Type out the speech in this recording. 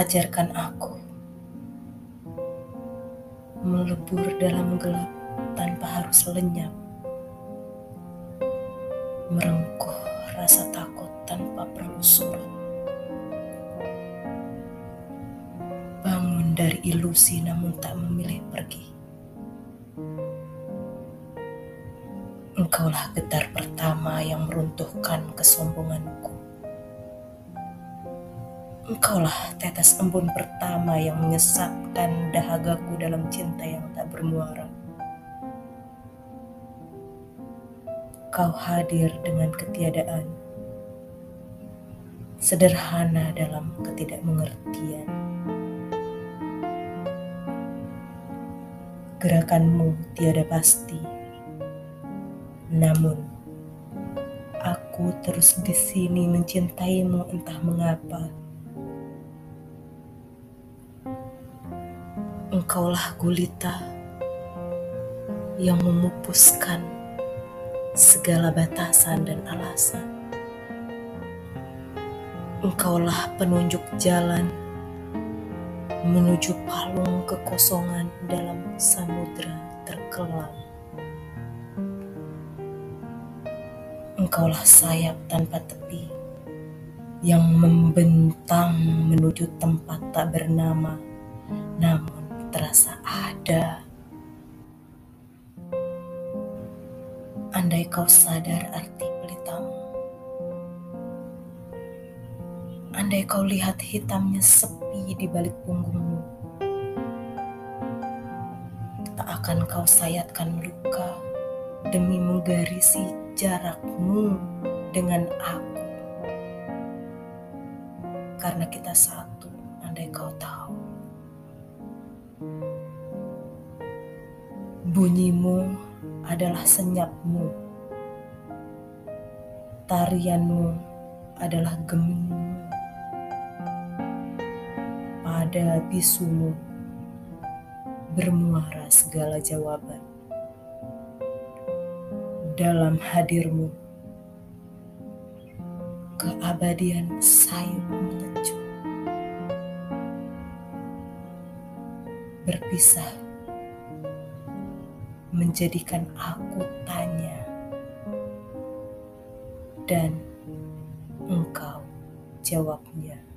Ajarkan aku melebur dalam gelap tanpa harus lenyap, merengkuh rasa takut tanpa perlu surut, bangun dari ilusi namun tak memilih pergi. Engkaulah getar pertama yang meruntuhkan kesombonganku. Engkaulah tetes embun pertama yang menyesatkan dahagaku dalam cinta yang tak bermuara. Kau hadir dengan ketiadaan, sederhana dalam ketidakmengertian. Gerakanmu tiada pasti, namun aku terus di sini mencintaimu entah mengapa. Engkaulah gulita yang memupuskan segala batasan dan alasan. Engkaulah penunjuk jalan menuju palung kekosongan dalam samudra terkelam. Engkaulah sayap tanpa tepi yang membentang menuju tempat tak bernama, namun terasa ada. Andai kau sadar arti pelitamu, andai kau lihat hitamnya sepi di balik punggungmu, tak akan kau sayatkan luka demi menggarisi jarakmu dengan aku. Karena kita satu, andai kau tahu. Bunyimu adalah senyapmu. Tarianmu adalah gemingmu. Pada bisumu bermuara segala jawaban. Dalam hadirmu, keabadian sayup mengecup. Berpisah menjadikan aku tanya dan engkau jawabnya.